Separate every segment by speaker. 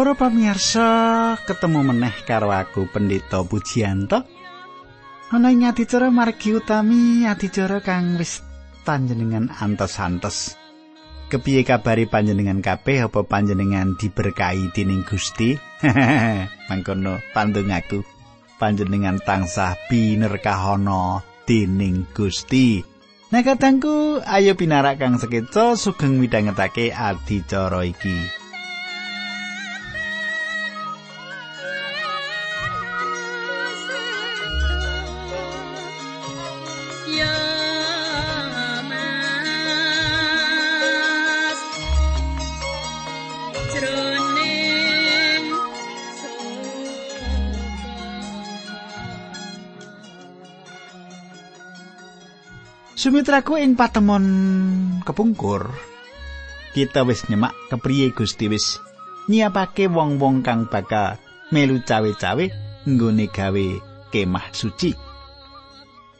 Speaker 1: Para pamirsa, ketemu meneh karo aku Pendeta Pujianto. Ana ing adicara margi utami adicara kang wis panjenengan antos-antos. Kepiye kabari panjenengan kabeh apa panjenengan diberkahi dening Gusti? Mangkono pandung aku panjenengan tansah binerkahana dening Gusti. Nah katangku, ayo pinarak kang sekeca sugeng midhangetake adicara iki. Sumitraku ing patemon kepungkur kita wis nyemak kepriye Gusti wis nyiapake wong-wong kang bakal melu cawe-cawe nggone gawe kemah suci.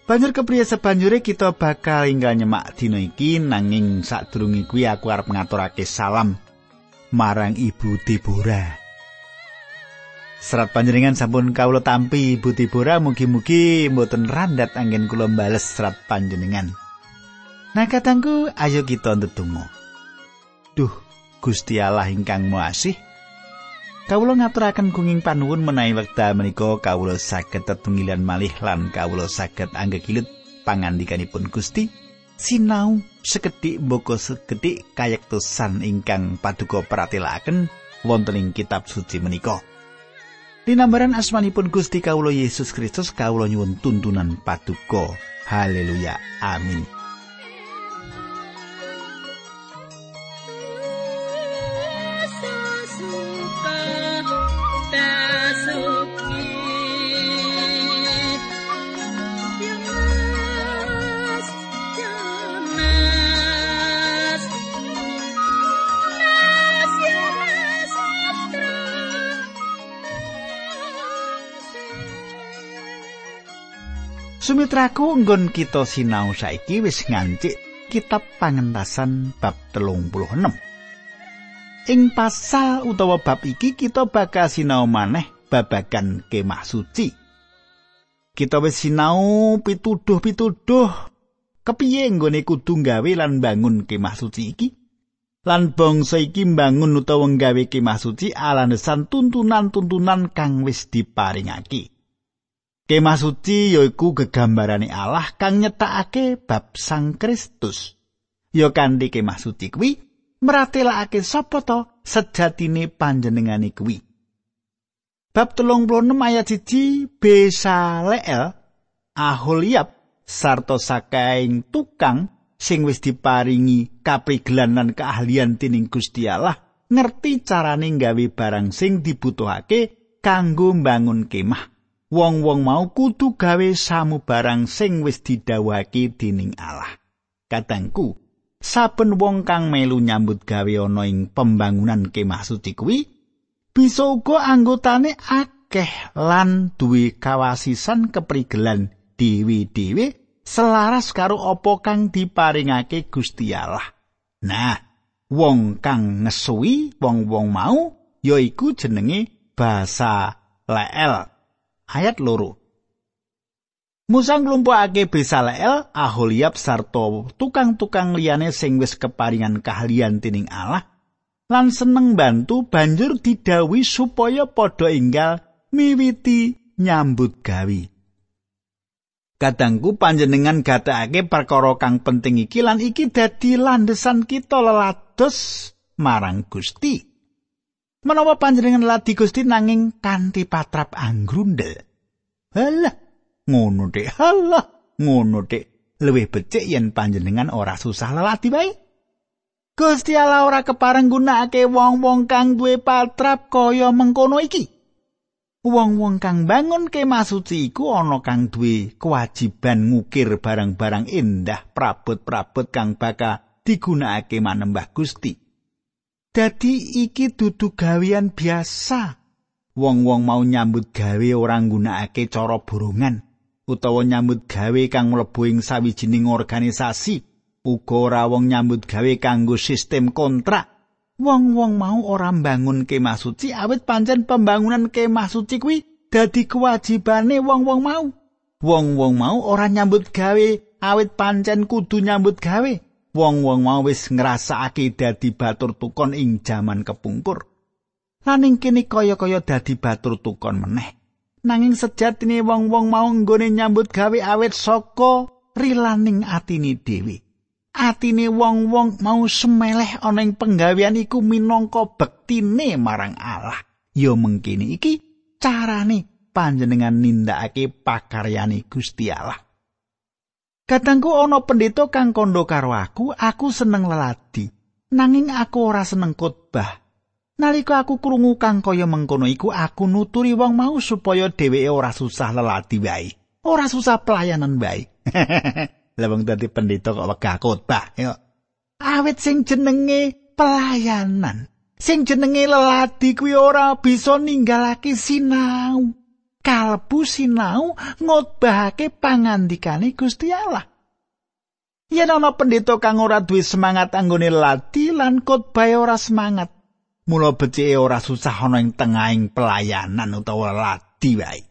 Speaker 1: Banjur kepriye sebanjure kita bakal inggal nyemak dina iki nanging sadurunge kuwi aku arep ngaturake salam marang Ibu Deborah. Serat panjenengan sampun kawula tampi Ibu Tibora mugi-mugi mboten randat angin kula bales serat panjenengan. Nah katangku ayo kita ndedonga. Duh, Gusti Allah ingkang Maha Kawula ngaturaken gunging panuwun menawi wekdal menika kawula saged tetunggilan malih lan kawula saged anggegilut pangandikanipun Gusti sinau sekedhik mboko sekedhik kayektosan ingkang paduka pratelakaken wonten ing kitab suci menika. Dinambaran asmanipun Gusti Kawulo Yesus Kristus kawulo nyuwun tuntunan paduka. Haleluya. Amin. Sumitraku nggon kita sinau saiki wis ngancik kitab pangentasan bab telung puluh enam. Ing pasal utawa bab iki kita bakal sinau maneh babagan kemah suci. Kita wis sinau pituduh-pituduh kepiye nggone kudu gawe lan bangun kemah suci iki. Lan bangsa iki mbangun utawa nggawe kemah suci alandesan tuntunan-tuntunan kang wis diparingake. Kemah suci yaiku gegambarane Allah kang nyetakake bab Sang Kristus. Ya kanthi kemah suci kuwi meratelakake sapa to sejatine panjenengane kuwi. Bab 36 ayat 1 Besaleel Aholiab sarta sakaing tukang sing wis diparingi kaprigelan lan keahlian dening Gusti Allah ngerti carane gawe barang sing dibutuhake kanggo mbangun kemah. Wong-wong mau kudu gawe samu barang sing wis didhawuhake dening Allah. Katangku, saben wong kang melu nyambut gawe ana ing pembangunan kemah suci kuwi bisa uga anggotane akeh lan duwe kawasisan keprigelan dewi-dewi selaras karo apa kang diparingake Gusti Allah. Nah, wong kang ngesuwi wong-wong mau yaiku jenenge basa Leel. Ayat loro. Musa nglumpukake Besaleel, Aholiab sarta tukang-tukang liyane sing wis keparingan kahlian tining Allah lan seneng bantu banjur didawi supaya padha enggal miwiti nyambut gawi. Kadangku panjenengan gatekake perkara kang penting iki lan iki dadi landesan kita lelados marang Gusti. Menawa panjenengan ladi Gusti nanging kanthi patrap anggrundel. Halah, ngono dek. Halah, ngono dek. Luwih becik yen panjenengan ora susah lelati bae. Gusti Allah ora kepareng gunakake wong-wong kang duwe patrap kaya mengkono iki. Wong-wong kang bangun kemah suci iku ana kang duwe kewajiban ngukir barang-barang indah prabot-prabot kang bakal digunakake manembah Gusti. Dadi iki dudu gawean biasa. Wong-wong mau nyambut gawe ora nggunakake cara borongan utawa nyambut gawe kang mlebu ing sawijining organisasi. Uga ora wong nyambut gawe kanggo sistem kontrak Wong-wong mau ora mbangun kemah suci awit pancen pembangunan kemah suci kuwi dadi kewajibane wong-wong mau. Wong-wong mau ora nyambut gawe awit pancen kudu nyambut gawe. Wong-wong mau wis ngrasakake dadi batur tukon ing jaman kepungkur. Lan ing kene kaya-kaya dadi batur tukon meneh. Nanging sejatine wong-wong mau nggone nyambut gawe awit saka rilaning atine dhewe. atine wong-wong mau semeleh ana ing penggawean iku minangka bektine marang Allah. Ya mengkini iki carane panjenengan nindakake pakaryane Gusti Allah. Katangku ana pendeta kang kondo karo aku, aku seneng leladi. Nanging aku ora seneng khotbah. Nalika aku krungu kang kaya mengkono iku, aku nuturi wong mau supaya dheweke ora susah leladi wae. Ora susah pelayanan wae. Lah wong dadi pendeta kok wegah khotbah ya. Awit sing jenenge pelayanan, sing jenenge leladi kuwi ora bisa ninggalake sinau. Kalbu sinau ngotbahake pangandikane Gusti Allah. Yen ana pendeta kang ora duwe semangat anggone leladi lan khotbah ora semangat, mula becike ora susah ana ing tengahing pelayanan utawa leladi wae.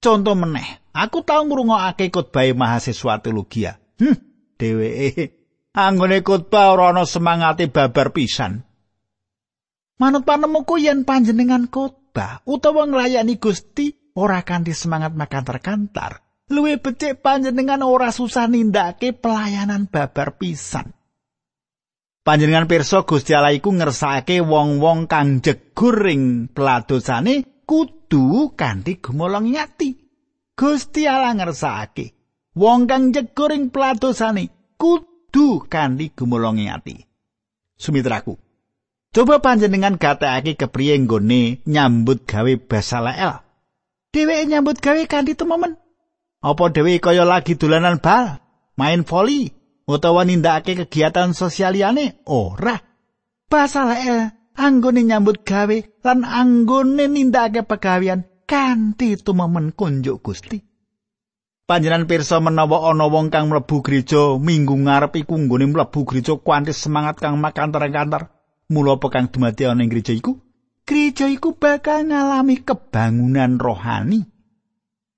Speaker 1: Conto meneh, Aku tau ngrungokake khotbah mahasiswa teologi. Hm, dheweke anggone khotbah ora ana semangate babar pisan. Manut panemuku yen panjenengan khotbah utawa nglayani Gusti ora kanthi semangat makantar-kantar, luwih becik panjenengan ora susah nindakake pelayanan babar pisan. Panjenengan pirsa Gusti Allah iku ngersakake wong-wong kang jegur ing peladosane kudu kanthi gumolong nyati. Gusti Allah ngersakake wong kang jegur ing pladosane kudu kanthi gumulonge ati. Sumitraku. Coba panjenengan gatekake kepriye nggone nyambut gawe Basalael. Dheweke nyambut gawe kanthi tememen. Apa dheweke kaya lagi dolanan bal, main voli, utawa nindakake kegiatan sosial liyane? Ora. Basalael anggone nyambut gawe lan anggone nindakake pegawean kanthi tumemen kunjuk Gusti. Panjenan pirsa menawa ana wong kang mlebu gereja minggu ngarep iku nggone mlebu gereja kuantis semangat kang makantar-kantar. Mula apa kang dumadi ana ing gereja iku? Gereja iku bakal ngalami kebangunan rohani.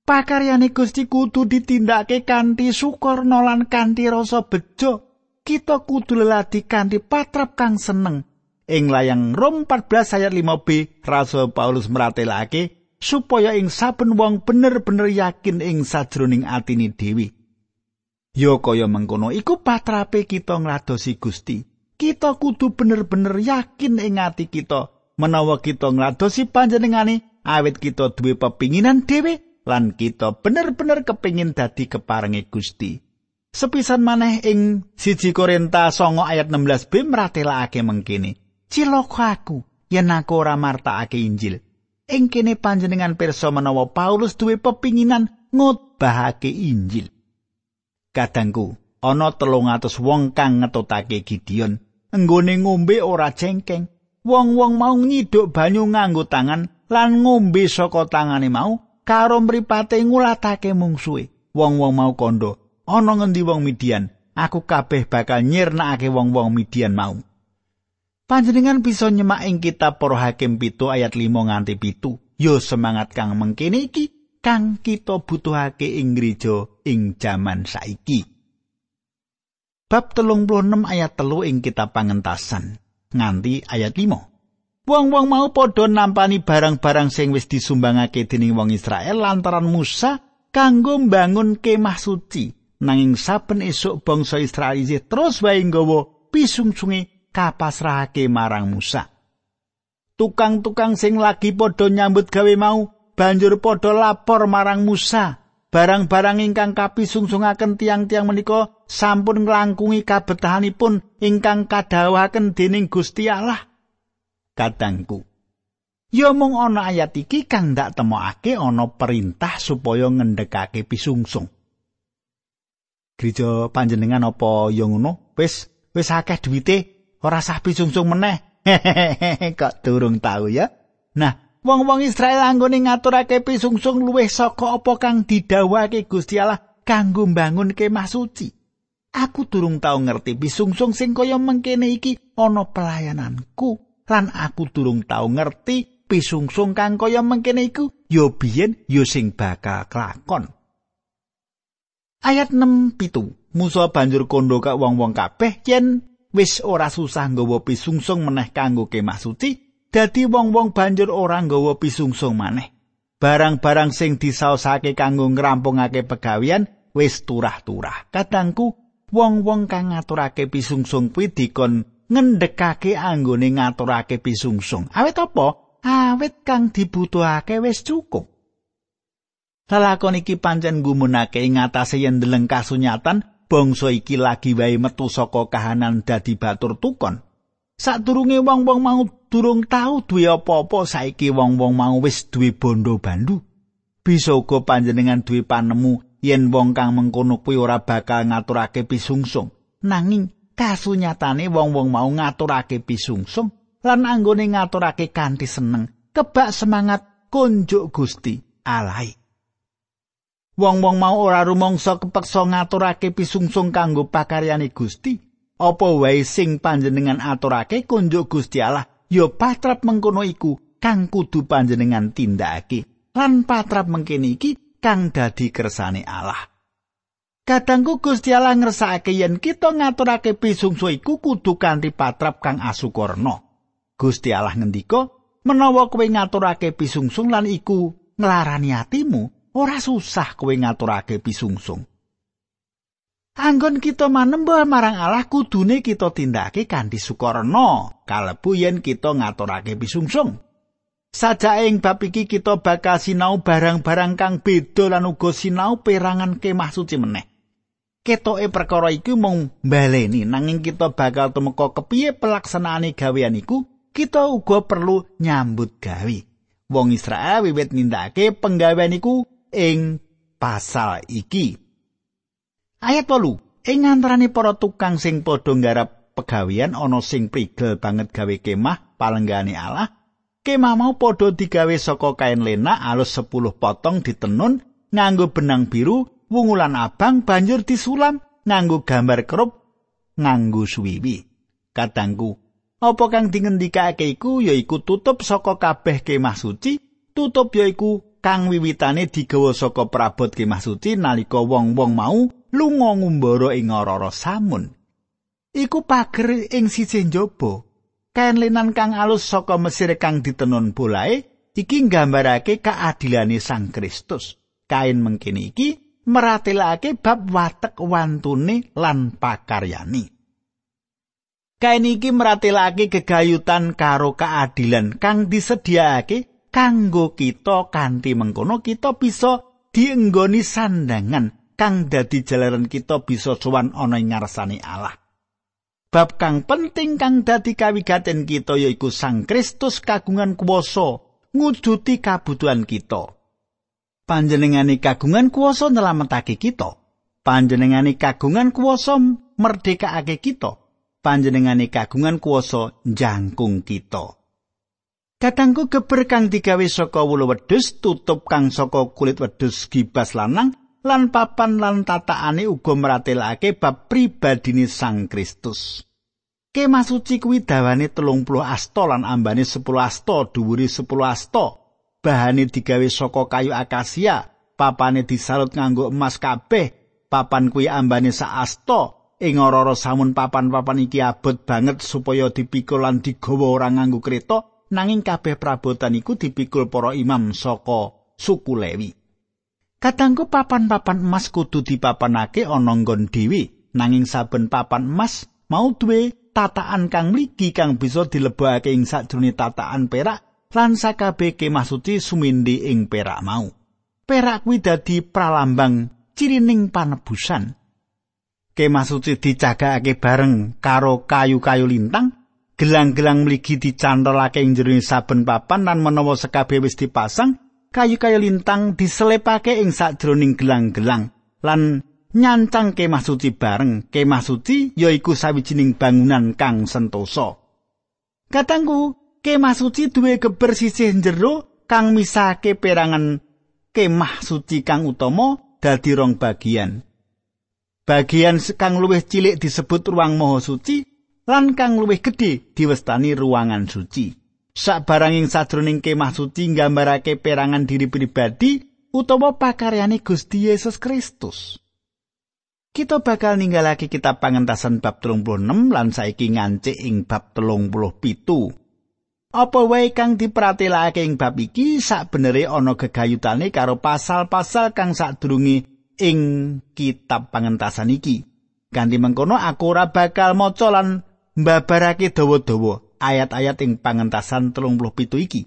Speaker 1: Pakaryane Gusti kudu ditindakake kanthi syukur lan kanthi rasa bejo. Kita kudu leladi kanthi patrap kang seneng. Ing layang Rom 14 ayat 5b Rasul Paulus meratelake supaya ing saben wong bener-bener yakin ing sajroning atine dhewe. Ya kaya mengkono iku patrape kita ngladosi Gusti. Kita kudu bener-bener yakin ing ati kita menawa kita ngladosi panjenengane awit kita duwe pepinginan dhewe lan kita bener-bener kepingin dadi keparenge Gusti. Sepisan maneh ing siji Korinta songo ayat 16b meratelake mengkini. Cilaka aku yen aku ora martakake Injil. ing kene panjenengan pirsa menawa Paulus duwe pepinginan ngotbahake Injil. Kadangku, ana 300 wong kang ngetutake Gideon, enggone ngombe ora cengkeng. Wong-wong mau nyiduk banyu nganggo tangan lan ngombe saka tangane mau karo mripate ngulatake mungsuhe. Wong-wong mau kondo, ana ngendi wong Midian? Aku kabeh bakal nyirnakake wong-wong Midian mau. Panjenengan bisa nyemak ing kitab Para Hakim pitu ayat 5 nganti pitu. Yo semangat kang mengkene iki kang kita butuhake ing gereja ing jaman saiki. Bab telung puluh enam ayat telu ing kitab pangentasan nganti ayat 5. Wong-wong mau padha nampani barang-barang sing wis disumbangake dening wong Israel lantaran Musa kanggo mbangun kemah suci. Nanging saben esuk bangsa Israel terus wae nggawa pisungsunge kapasrahake marang Musa. Tukang-tukang sing lagi padha nyambut gawe mau banjur padha lapor marang Musa. Barang-barang ingkang kapisungsungaken tiang-tiang menika sampun nglangkungi kabetahanipun ingkang kadawaken dening Gusti Allah. Kadangku. Ya mung ana ayat iki kang ndak temokake ana perintah supaya ngendhekake pisungsung. Gereja panjenengan apa ya ngono? Wis wis akeh duwite ora sah pisungsung meneh. Kok durung tahu ya? Nah, wong-wong Israel anggone ngaturake pisungsung luwih saka apa kang didhawuhake Gusti Allah kanggo mbangun kemah suci. Aku durung tau ngerti pisungsung sing kaya mengkene iki ana pelayananku lan aku durung tau ngerti pisungsung kang kaya mengkene iku ya biyen ya sing bakal kelakon. Ayat 6 pitu Musa banjur kondo ka wong-wong kabeh yen wis ora susah nggawa pisungsung meneh kanggo kemah suci dadi wong-wong banjur ora nggawa pisungsung maneh. Barang-barang sing disaosake kanggo ngrampungake pegawian wis turah-turah. Kadangku wong-wong kang ngaturake pisungsung kuwi dikon ngendhekake anggone ngaturake pisungsung. Awet apa? Awet kang dibutuhake wis cukup. Lalakon iki pancen gumunake ngatasé yen ndeleng kasunyatan bangsa iki lagi wae metu saka kahanan dadi batur tukon. Sadurunge wong-wong mau durung tau duwe apa-apa saiki wong-wong mau wis duwe bondo bandu. Bisa uga panjenengan duwe panemu yen wong kang mengkono kuwi ora bakal ngaturake pisungsung. Nanging kasunyatane wong-wong mau ngaturake pisungsung lan anggone ngaturake kanthi seneng, kebak semangat kunjuk Gusti alai. Wong-wong mau ora rumangsa kepeksa ngaturake pisungsung kanggo pakaryane Gusti. Apa wae sing panjenengan aturake kunjuk Gusti Allah, ya patrap mengkono iku kang kudu panjenengan tindakake. Lan patrap mengkene iki kang dadi kersane Allah. Kadangku Gusti Allah ngersakake yen kita ngaturake pisungsu iku kudu kanthi patrap kang asukurna. Gusti Allah ngendika, menawa kowe ngaturake pisungsung lan iku nglarani atimu, ora susah kowe ngaturake pisungsung. Anggon kita manembah marang Allah kudune kita tindake kanthi sukarna, kalebu yen kita ngaturake pisungsung. Sajake ing bab iki kita bakal sinau barang-barang kang beda lan uga sinau perangan kemah suci meneh. ketoke perkara iku mung baleni nanging kita bakal temeka kepiye pelaksanaane gawean iku kita uga perlu nyambut gawe wong Israel wiwit nindakake penggawean iku ing pasal iki ayat 8 ing antarané para tukang sing padha nggarap pegawean ana sing prigel banget gawe kemah palenggane Allah kemah mau padha digawe saka kain lena alus 10 potong ditenun nganggo benang biru wungulan abang banjur disulam nganggo gambar kerup nganggo suwiwi. Kadangku, apa kang dingendikake iku yaiku tutup saka kabeh kemah suci, tutup yaiku kang wiwitane digawa saka prabot kemah suci nalika wong-wong mau lunga ngumbara ing ora samun. Iku pager ing sisih njaba. Kain lenan kang alus saka Mesir kang ditenun bolae iki nggambarake keadilane Sang Kristus. Kain mengkini iki meratelake bab watek wantune lan pakaryani. Kain iki meratelake gegayutan karo keadilan kang disediakake kanggo kita kanthi mengkono kita bisa dienggoni sandangan kang dadi jalaran kita bisa sowan ana ing ngarsane Allah. Bab kang penting kang dadi kawigaten kita yaiku Sang Kristus kagungan kuwasa ngujuti kabutuhan kita. panjenengane kagungan kuwasa nyelametake kita. Panjenengane kagungan kuwasa merdekake kita. Panjenengane kagungan kuwasa njangkung kita. Katangku geber kang digawe saka wulu wedhus tutup kang saka kulit wedhus gibas lanang lan papan lan tataane uga meratelake bab pribadine Sang Kristus. Kemah suci kuwi dawane 30 asta lan ambane 10 asta, dhuwure 10 asta. bahane digawe saka kayu akasia, papane disalut nganggo emas kabeh, papan kuwi ambane saasta. Ing ora samun papan-papan iki abot banget supaya dipikul lan digawa ora nganggo kereta, nanging kabeh prabotan iku dipikul para imam saka suku Lewi. Katangku papan-papan emas kudu dipapanake ana nggon dewi, nanging saben papan emas mau duwe tataan kang mligi kang bisa dilebokake ing sajroning tataan perak lan sakabeh kemah suci sumindi ing perak mau. Perak kuwi dadi pralambang cirining panebusan. Kemah suci dicagakake bareng karo kayu-kayu lintang, gelang-gelang mligi dicantolake ing jero saben papan lan menawa sekabeh wis dipasang, kayu-kayu lintang diselepake ing sajroning gelang-gelang lan nyancang kemah suci bareng. Kemah suci yaiku sawijining bangunan kang sentosa. Katangku, kemah suci duwe geber sisih jero kang misake perangan kemah suci kang utama dadi rong bagian. Bagian kang luwih cilik disebut ruang maha suci lan kang luwih gedhe diwestani ruangan suci. Sabaranging sadroning kemah suci nggambarake perangan diri pribadi utawa pakaryane Gusti Yesus Kristus. Kita bakal ninggalake kitab pangentasan bab 36 lan saiki ngancik ing bab 37. Apa wae kang dipratelake ing bab iki sakbenere ana gegayutane karo pasal-pasal kang sadurunge ing kitab pangentasan iki. Ganti mengkono aku ora bakal maca lan mbabarake dawa-dawa ayat-ayat ing pangentasan 37 iki.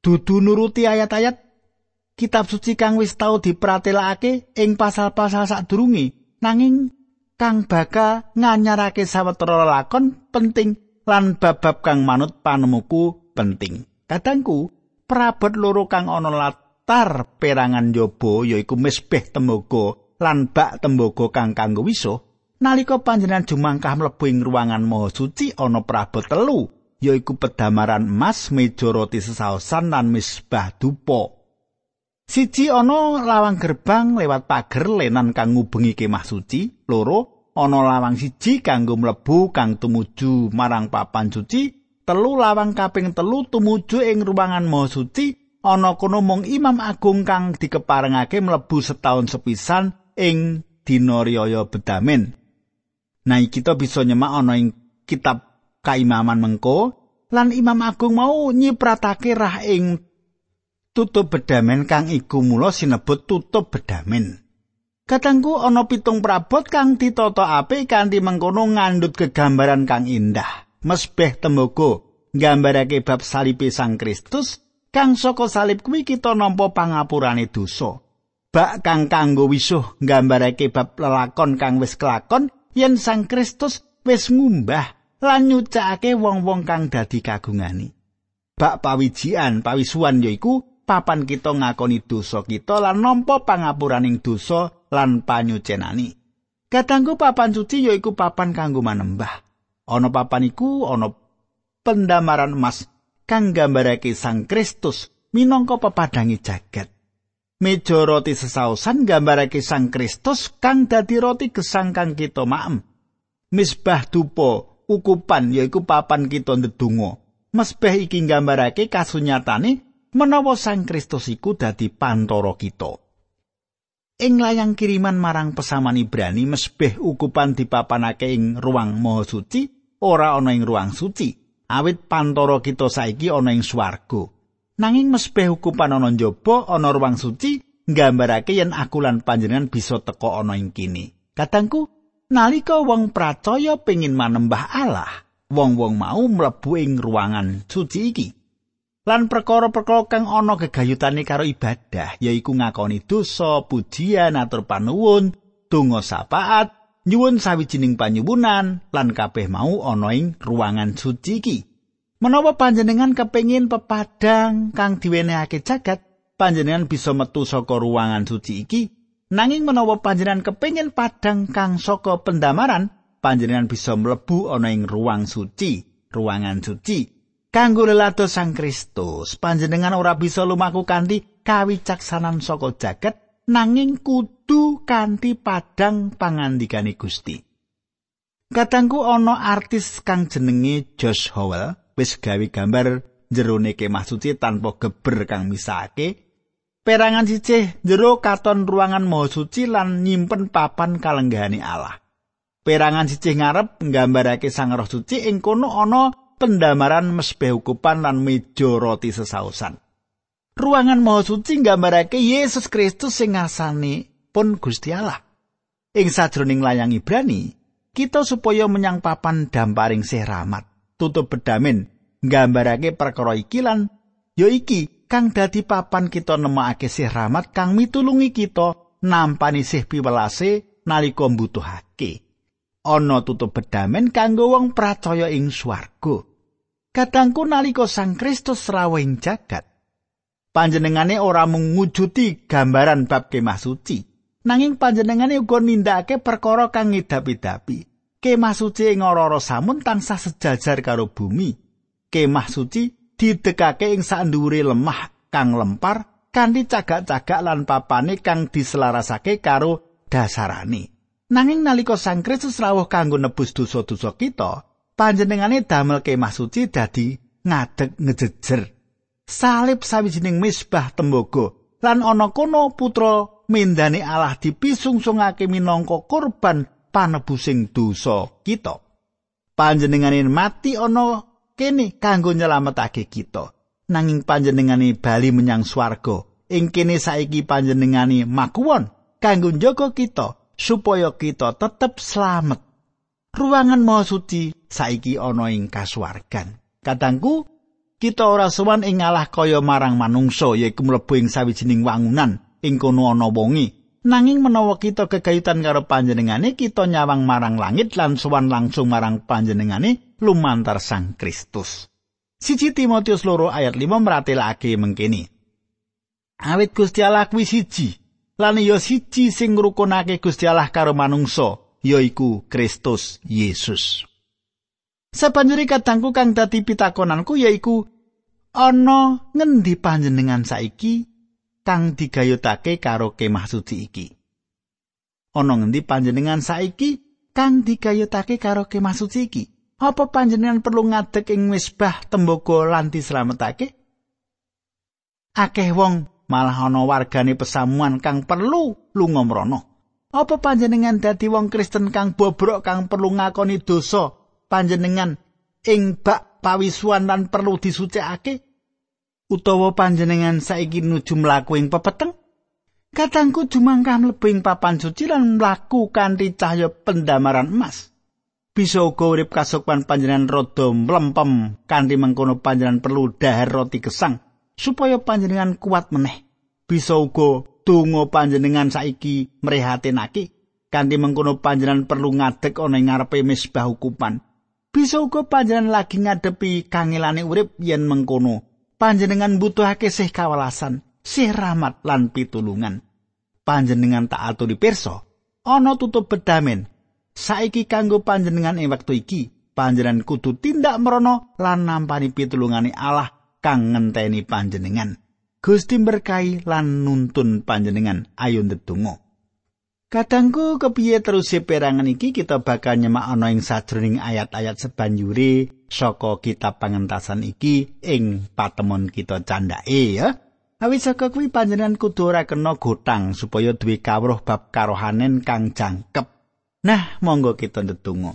Speaker 1: Dudu nuruti ayat-ayat kitab suci kang wis tau dipratelake ing pasal-pasal sadurunge nanging kang bakal nganyarake sawetara lakon penting lan bab-bab kang manut panemuku penting. Kadangku, prabot loro kang ana latar perangan jaba yaiku mesbeh tembaga lan bak tembaga kang kanggo wisuh. Nalika panjenengan jumangkah mlebu ing ruangan maha suci ana prabot telu yaiku pedamaran emas, meja roti sesaosan lan mesbah dupa. Siji ana lawang gerbang lewat pager lenan kang ngubengi kemah suci, loro ana lawang siji kanggo mlebu kang tumuju marang papan suci, telu lawang kaping telu tumuju ing ruangan maha suci, ana kono mung Imam Agung kang dikeparengake mlebu setahun sepisan ing dina riyaya bedamen. Nah, kita bisa nyemak ana ing kitab kaimaman mengko lan Imam Agung mau nyipratake rah ing tutup bedamen kang iku mula sinebut tutup bedamen. Katangku ana pitung prabot kang ditata apik kanthi mengkono ngandut kegambaran kang indah. Mesbeh tembaga nggambarake bab salib Sang Kristus kang saka salib kuwi kita nampa pangapurane dosa. Bak kang kanggo wisuh nggambarake bab lelakon kang wis kelakon yen Sang Kristus wis ngumbah lan nyucake wong-wong kang dadi kagungani. Bak pawijian, pawisuan yaiku papan kita ngakoni dosa kita lan nampa pangapuraning dosa lan panyucenani. Kadangku papan suci yaiku papan kanggo manembah. Ana papan iku ana pendamaran emas kang gambarake Sang Kristus minangka pepadangi jagat. Meja roti sesaosan gambarake Sang Kristus kang dadi roti gesang kang kita maem. Misbah dupa ukupan yaiku papan kita ndedonga. Mesbeh iki gambarake kasunyatane menawa Sang Kristus iku dadi pantoro kita. Ing layang kiriman marang pesaman Ibrani mesbeh ukupan dipapanake ing ruang maha suci ora ana ing ruang suci awit pantoro kita saiki ana ing swarga nanging mesbeh ukupan ana njaba ana ruang suci nggambarake yen aku lan panjenengan bisa teka ana ing kini katangku nalika wong percaya pengin manembah Allah wong-wong mau mlebu ing ruangan suci iki lan perkara-perkara kang ana gegayutane karo ibadah yaiku ngakoni dosa, pujian, atur panuwun, donga sapaat, nyuwun sawijining panyuwunan lan kabeh mau ana ing ruangan suci iki. Menawa panjenengan kepengin pepadang kang diwenehake jagat, panjenengan bisa metu saka ruangan suci iki. Nanging menawa panjenengan kepengin padang kang saka pendamaran, panjenengan bisa mlebu ana ing ruang suci, ruangan suci. Kanggo lelato Sang Kristus, panjenengan ora bisa lumaku kanthi kawicaksanan saka jagat nanging kudu kanthi padang pangandikane Gusti. Katangku ana artis kang jenenge Josh Howell wis gawe gambar jerone kemah suci tanpa geber kang misake. Perangan sicih jero katon ruangan maha suci lan nyimpen papan kalenggahane Allah. Perangan sicih ngarep nggambarake Sang Roh Suci ing kono ana pendamaran mesbeh ukupan lan meja roti sesausan. Ruangan maha suci nggambarake Yesus Kristus sing ngasane pun Gusti Allah. Ing sajroning layang Ibrani, kita supaya menyang papan damparing sih rahmat, tutup bedamin, nggambarake perkara iki lan ya iki kang dadi papan kita nemokake sih rahmat kang mitulungi kita nampani sih piwelase nalika mbutuhake. Ana tutup bedamen kanggo wong percaya ing swarga. Kadangku nalika Sang Kristus rawuhing jagat, panjenengane ora mung gambaran bab kemah suci, nanging panjenengane uga nindakake perkara kang ngidap-idapi. Kemah suci ing ora samun tansah sejajar karo bumi. Kemah suci didekake ing sandhuwure lemah kang lempar kanthi cagak-cagak lan papane kang diselarasake karo dasarane. Nanging nalika Sang Kristus rawuh kanggo nebus dosa-dosa kita, panjenengane damel kemah suci dadi ngadeg ngejejer. Salib sawijining misbah tembaga lan ana kono putra mendane Allah dipisungsungake minangka korban panebusing dosa kita. Panjenengane mati ana kene kanggo nyelametake kita. Nanging panjenengane bali menyang swarga. Ing kene saiki panjenengane makuwon kanggo njaga kita supaya kita tetep slamet. Ruangan Maha Suci saiki ana ing kasuwargan. Kadangku, kita ora sowan ing Allah kaya marang manungsa yaiku mlebu ing sawijining wangunan ing kono ana wongi. Nanging menawa kita kegayutan karo panjenengane, kita nyawang marang langit lan sowan langsung marang panjenengane lumantar Sang Kristus. Siji Timotius loro ayat 5 meratelake mengkini. Awit Gusti Allah kuwi siji, lan ya siji sing ngrukunake Gusti Allah karo manungsa yaiku Kristus Yesus. Sabanjuri kadangku kang dadi pitakonanku yaiku ana ngendi panjenengan saiki kang digayutake karo kemah suci iki. Ana ngendi panjenengan saiki kang digayutake karo kemah suci iki? Apa panjenengan perlu ngadeg ing misbah tembaga lan dislametake? Akeh wong malah ana wargane pesamuan kang perlu lunga mrono. Apa panjenengan dadi wong Kristen kang bobrok kang perlu ngakoni dosa panjenengan ing bak pawisuan lan perlu disucikake? Utawa panjenengan saiki nuju mlaku ing pepeteng? Katangku jumangkah mlebu ing papan suci lan mlaku kanthi cahya pendamaran emas. Bisa uga urip kasukman panjenengan rada mlempem kanthi mengkono panjenengan perlu dahar roti gesang supaya panjenengan kuat meneh. Bisa uga donga panjenengan saiki mrehatinake kanthi mengkono panjenengan perlu ngadeg ana ing ngarepe misbah hukuman. Bisa uga panjenengan lagi ngadepi kangelane urip yen mengkono panjenengan butuhake sih kawelasan, sih rahmat lan pitulungan. Panjenengan tak aturi pirsa, ana tutup bedamen. Saiki kanggo panjenengan ing wektu iki, panjenengan kudu tindak merono lan nampani pitulungane Allah kang ngenteni panjenengan. Gusti berkahi lan nuntun panjenengan ayo ndedonga. Kadangku kepiye terus perangan iki kita bakal nyemak ana ing sajroning ayat-ayat sebanjure saka kitab pangentasan iki ing patemon kita candake ya. Awit saka kuwi panjenengan kudu ora kena gotang supaya duwe kawruh bab karohanen kang jangkep. Nah, monggo kita ndedonga.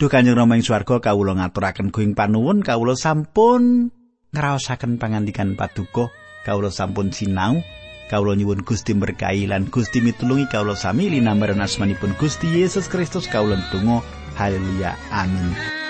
Speaker 1: Duh Kanjeng Rama ing swarga kawula ngaturaken kuing panuwun kawula sampun ngraosaken pangandikan paduka kawula sampun sinau kawula nyuwun Gusti berkahi lan Gusti mitulungi kawula sami linambaran asmanipun Gusti Yesus Kristus kawula tunggu haleluya. Amin